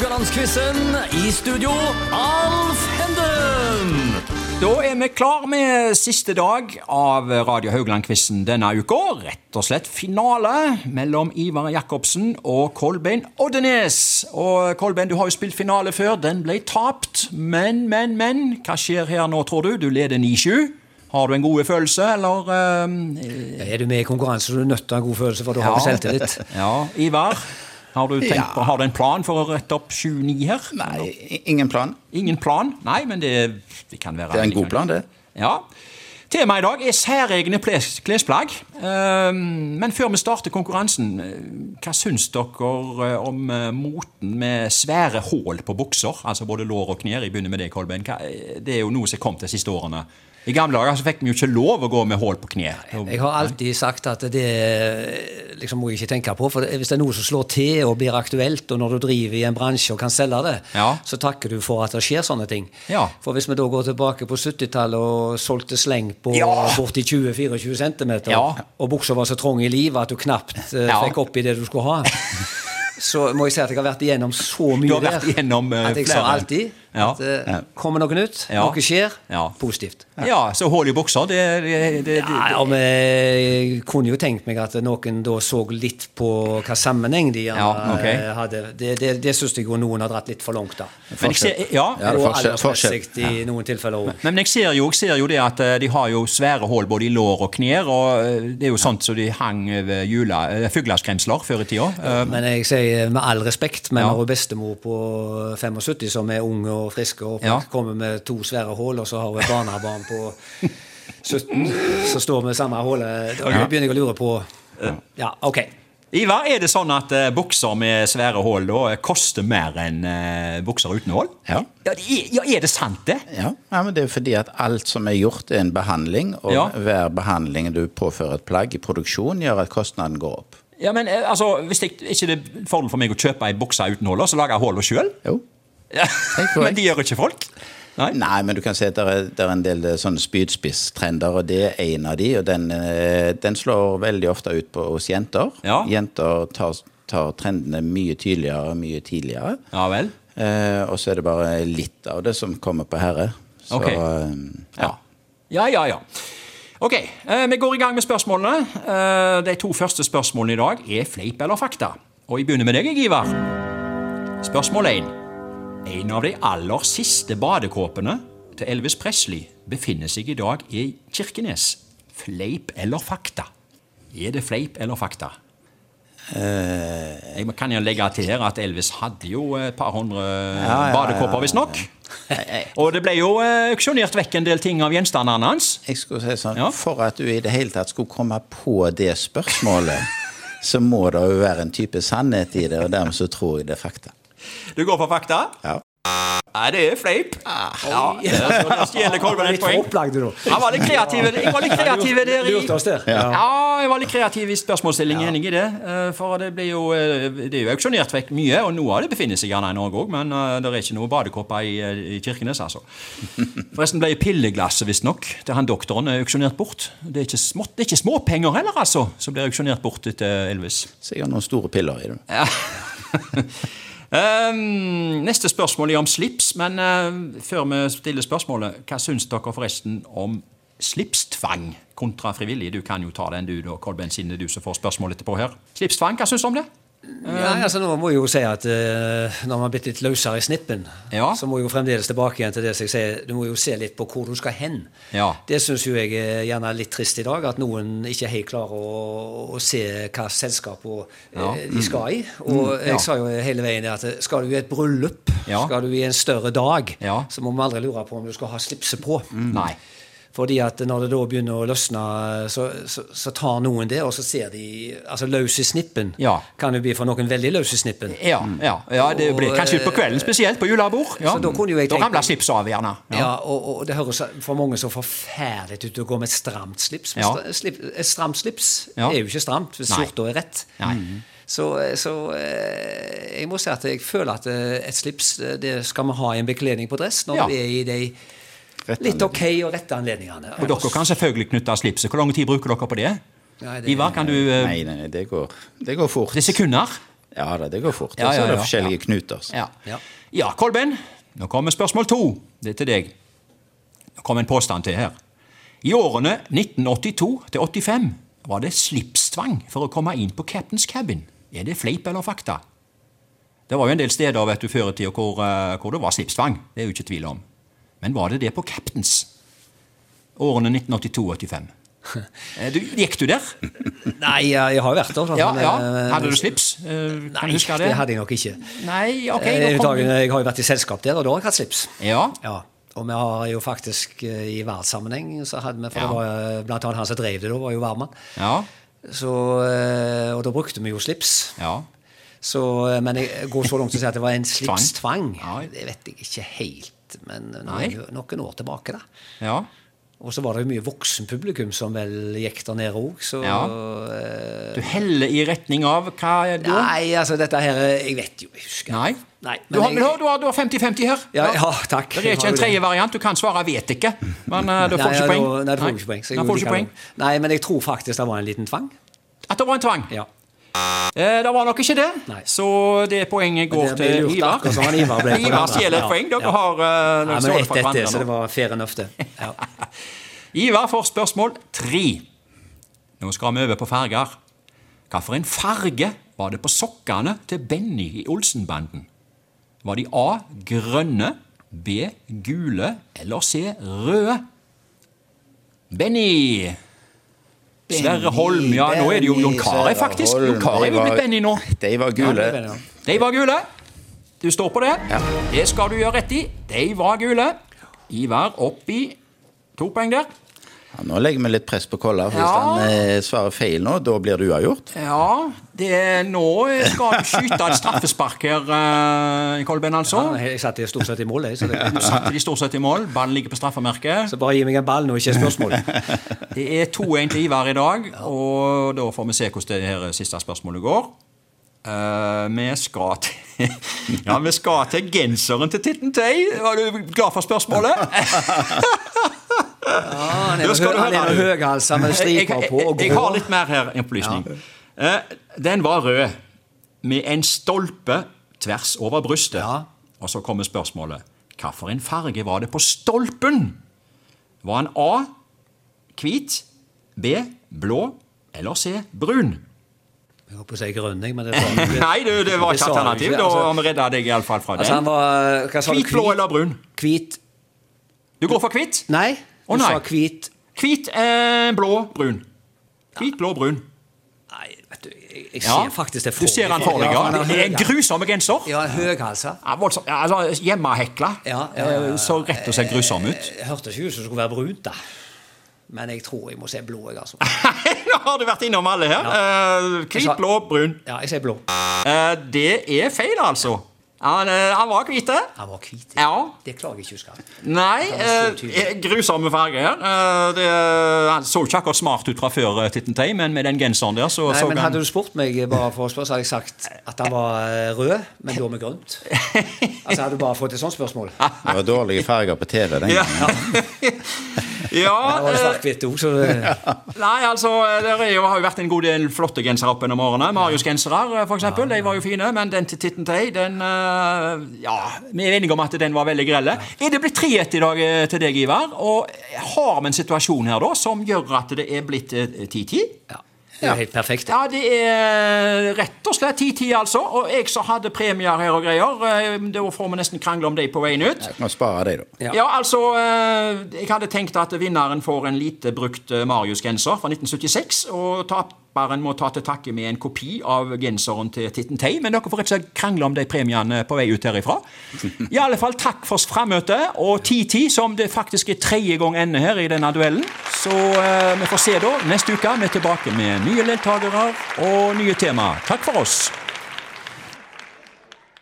Haugalandsquizen. I studio, Alf Henden. Da er vi klar med siste dag av Radio Haugland-quizen denne uka. Rett og slett finale mellom Ivar Jacobsen og Kolbein Oddenes. Og Kolbein, du har jo spilt finale før. Den ble tapt. Men, men, men. Hva skjer her nå, tror du? Du leder 9-7. Har du en god følelse, eller eh, Er du med i konkurranse, så er du nødt til å ha en god følelse, for du har jo selvtillit. Ja, Ivar. Har du, Ja. på, har du en plan for å rette opp 7-9 her? Nei, ingen plan. Ingen plan? Nei, men det, det kan være Det er en god plan, det. Ja. Temaet i dag er særegne klesplagg. Ehm, Men før vi starter konkurransen, eh, hva syns dere eh, om eh, moten med svære hull på bukser? Altså både lår og knær. Jeg begynner med deg, Kolben. Det er jo noe som kom de siste årene. I gamle dager så fikk vi jo ikke lov å gå med hull på kne. Jeg har alltid sagt at det liksom må jeg ikke tenke på. For hvis det er noe som slår til og blir aktuelt, og når du driver i en bransje og kan selge det, Ja. så takker du for at det skjer sånne ting. Ja. For hvis vi da går tilbake på 70-tallet og solgte sleng på Ja. borti 20-24 cm, Ja. og buksa var så trang i livet at du knapt Ja. fikk oppi det du skulle ha, så må jeg si at jeg har vært igjennom så mye der igjennom, eh, at jeg sa alltid Ja. at uh, kommer noen ut? Ja. noe skjer, Ja. positivt. Ja, så hull i bukser, det, det, det, Ja, ja, men jeg kunne jo tenkt meg at noen da så litt på hva sammenheng de gjerne Ja, ok. eh, hadde. Det, det, det syns jeg jo noen har dratt litt for langt, da. Men jeg ser, ja, Ja, og aldersmessig i noen tilfeller òg. Men jeg ser, jo, jeg ser jo det at eh, de har jo svære hull både i lår og knær. og Det er jo sånt som de hang over eh, fugleskremsler før i tida. Men jeg sier med all respekt, men Ja. har jo bestemor på 75 som er ung og frisk og Ja. kommer med to svære hull, og så har vi barnebarn på 17 som står med samme hullet. Da begynner jeg å lure på Ja, OK. Ivar, er det sånn at uh, bukser med svære hull da koster mer enn uh, bukser uten hull? Ja. Ja, ja, er det sant, det? Ja, ja, men Det er fordi at alt som er gjort, er en behandling, og Ja. hver behandling du påfører et plagg i produksjon, gjør at kostnaden går opp. Ja, men eh, altså, Hvis det ikke er fordel for meg å kjøpe ei bukse uten hull, så lager jeg hullet sjøl? Ja. Men de gjør ikke folk? Nei? Nei, men du kan se at det er, det er en del eh, sånne spydspisstrender, og det er en av de, og den, eh, den slår veldig ofte ut på hos jenter. Ja. Jenter tar, tar trendene mye tydeligere, mye tidligere. Ja vel? Eh, og så er det bare litt av det som kommer på herre. Så, okay. eh, Ja. Ja, ja, ja. Ok, eh, vi går i gang med spørsmålene. Eh, de to første spørsmålene i dag er fleip eller fakta. Og jeg begynner med deg, Ivar. Spørsmål 1. En av de aller siste badekåpene til Elvis Presley befinner seg i dag i Kirkenes. Fleip eller fakta? Er det fleip eller fakta? Jeg kan jo legge til her at Elvis hadde jo et par hundre ja, ja, badekåper, visstnok. Og det ble jo eh, auksjonert vekk en del ting av gjenstandene hans. Jeg skulle si sånn, Ja. For at du i det hele tatt skulle komme på det spørsmålet, så må det jo være en type sannhet i det, og dermed så tror jeg det er fakta. Du går for fakta? Ja. Nei, det er fleip. Ja, der stjeler Kolben et poeng. opplagd, du, da. Han var litt kreativ, jeg var litt kreativ der i ja, jeg var litt kreativ i spørsmålsstillingen, enig i det. Eh, For det blir jo eh, Det er jo auksjonert vekk mye, og noe av det befinner seg gjerne i Norge òg, men eh, det er ikke noe badekåper i, i Kirkenes, altså. Forresten ble pilleglasset visstnok til han doktoren auksjonert bort. Det er ikke, små, det er ikke småpenger heller, altså, som blir auksjonert bort etter Elvis. Sikkert noen store piller i det. Ja. Ehm, neste spørsmål er om slips, men eh, før vi stiller spørsmålet, hva syns dere forresten om slipstvang kontra frivillig? Du kan jo ta den, du da, Kolben, siden du som får spørsmål etterpå her. Slipstvang, hva syns du om det? Ja, altså Nå må jeg jo si at uh, når man har blitt litt løsere i snippen, Ja. så må jeg jo fremdeles tilbake igjen til det som jeg sier, du må jo se litt på hvor du skal hen. Ja. Det syns jo jeg er gjerne litt trist i dag, at noen ikke helt klarer å, å se hva selskap og, eh, Ja. de skal i. Og ja. jeg sa jo hele veien at eh, skal du i et bryllup, Ja. skal du i en større dag, Ja. så må vi aldri lure på om du skal ha slipset på. Nei. Fordi at når det da begynner å løsne, så, så, så tar noen det, og så ser de Altså løs i snippen Ja. kan jo bli for noen veldig løs i snippen. Ja, ja, ja, det blir kanskje utpå kvelden spesielt, på julebord. Ja. Så da kunne jo jeg da ramler slips av, gjerne. Ja, og, og det høres for mange så forferdelig ut å gå med et stramt slips. Ja. slip, et stramt slips er jo ikke stramt hvis skjorta er rett. Nei. Så, så eh, jeg må si at jeg føler at eh, et slips eh, det skal vi ha i en bekledning på dress når Ja. vi er i de litt ok og rette anledningene. Og dere kan selvfølgelig knytte slipset. Hvor lang tid bruker dere på det? Nei, det- Ivar, kan du eh, Nei, nei, det går, det går fort. Det er sekunder? Ja da, det går fort. Og Ja, så er det ja. forskjellige knuter. Ja. Ja. ja, Kolben. Nå kommer spørsmål to. Det er til deg. Nå kommer en påstand til her. I årene 1982 til 85 var det slipstvang for å komme inn på Captain's Cabin. Er det fleip eller fakta? Det var jo en del steder vet du, før i tida hvor, eh, hvor det var slipstvang. Det er jo ikke tvil om. Men var det det på Captains? Årene 1982-85. Eh, du- Gikk du der? Nei, jeg har jo vært der. Ja, ja. eh, Hadde du slips? Eh, Kan Nei, du det? det hadde jeg nok ikke. Nei, ok. Eh, dagen, jeg har jo vært i selskap der, og da har jeg hatt slips. Ja. Ja, og vi har jo faktisk eh, i verdenssammenheng så hadde vi For det var eh, blant annet han som drev det da, var jo varmann. Ja. Så, eh, og da brukte vi jo slips. ja. Så, eh, men jeg går så langt til å si at det var en slipstvang. Ja. Det vet jeg ikke helt, men noen, noen år tilbake, da. ja. Og så var det jo mye voksenpublikum som vel gikk der nede òg, så Ja. eh, Du heller i retning av hva er det? Nei, altså dette her Jeg vet jo, jeg husker Nei. Nei, Du har, jeg- du har, du har, 50-50 her. Ja, ja, takk. Det er ikke en tredje variant. Du kan svare 'vet ikke', men du får ikke poeng. Nei. Da får du ikke poeng. Nei, men jeg tror faktisk det var en liten tvang. At det var en tvang? Ja. Eh, det var nok ikke det, Nei. så det poenget går det til Ivar. Ivar stjeler et poeng. Dere ja. har uh, ja, men ett etter, så det var fair enough, det. Ja. Ivar får spørsmål tre. Nå skal vi over på farger. Hvilken farge var det på sokkene til Benny i Olsenbanden? Var de A grønne, B gule eller C røde? Benny! Sverre Holm, ja, nå er det jo Jon Carew, faktisk. Jon Carew er jo blitt Benny nå. De var gule. Ja, De var gule. Du står på det. Ja. Det skal du gjøre rett i. De var gule. Ivar opp i to poeng der. Ja, nå legger vi litt press på Kolla. for Hvis Ja. han eh, svarer feil nå, da blir det uavgjort. Ja, det, nå skal du skyte et straffespark her, eh, Kolben, altså. Ja, Jeg satte stort sett i mål, jeg. Så, det, Satte de stort sett i mål. Ballen ligger på straffemerket. så bare gi meg en ball nå, ikke et spørsmål. Det er 2-1 til Ivar i dag, og da får vi se hvordan det her siste spørsmålet går. Uh, vi skal til Ja, vi skal til genseren til Titten Tei. Var du glad for spørsmålet? Han er noe høyhalsa med striper på og grå. jeg har litt mer her opplysning. Ja. den var rød, med en stolpe tvers over brystet. Ja. Og så kommer spørsmålet. Hvilken farge var det på stolpen? Var han A hvit, B blå eller C brun? Jeg holdt på å si grønn, jeg, men det var. Nei, du, det var ikke alternativ. Da altså. vi redda deg iallfall fra Altså, han den. var Hvit, blå eller brun? Hvit Du går for hvit? Nei, du nei. sa hvit Hvit, eh, blå, brun. Hvit, blå, brun. Nei, vet du, jeg, ser Ja. faktisk det for Du ser han for deg, ja. Det er grusomme genser. Ja, høyhalsa. Ja, voldsom, Ja, altså, Hjemmehekla. Ja, ja, ja. Så rett og slett grusom ut. Det hørtes ikke ut som det skulle være brunt, da. Men jeg tror jeg må se blå, jeg, altså. Nå har du vært innom alle her. Eh, Hvit, blå, brun. Ja, jeg ser blå. Eh, Det er feil, altså. Han, eh, han var hvit. Han var hvit. Ja. Det klager jeg ikke å huske. Nei, eh, grusomme farger. Eh, det, han så ikke akkurat smart ut fra før eh, Titten Tei, men med den genseren der så Nei, så men han Hadde du spurt meg bare for å spørre, så hadde jeg sagt at han var eh, rød, men da med grønt. Altså, hadde du bare fått et sånt spørsmål. Det var dårlige farger på TV den gangen. ja, Det var eh, svart-hvitt òg, så det, Nei, altså, det er jo, har jo vært en god del flotte gensere opp gjennom årene. Marius-gensere, f.eks. for eksempel. De var jo fine. Men den til Titten Tei, den eh, Ja, vi er enige om at den var veldig grelle. Er det blitt 3-1 i dag eh, til deg, Ivar? Og har vi en situasjon her da som gjør at det er blitt eh, 10-10? ja, det er helt perfekt. Ja, det er rett og slett 10-10, altså. Og jeg som hadde premier her og greier, eh, da får vi nesten krangle om de på veien ut. Jeg kan spare deg, da. Ja. Ja, altså eh, Jeg hadde tenkt at vinneren får en lite brukt eh, Marius-genser fra 1976. Og taperen må ta til takke med en kopi av genseren til Titten Tei. Men dere får rett og slett krangle om de premiene på vei ut herifra. I alle fall takk for frammøtet, og 10-10, som det faktisk er tredje gang ender her i denne duellen. Så eh, vi får se da neste uke. Vi er tilbake med nye deltakere og nye tema. Takk for oss.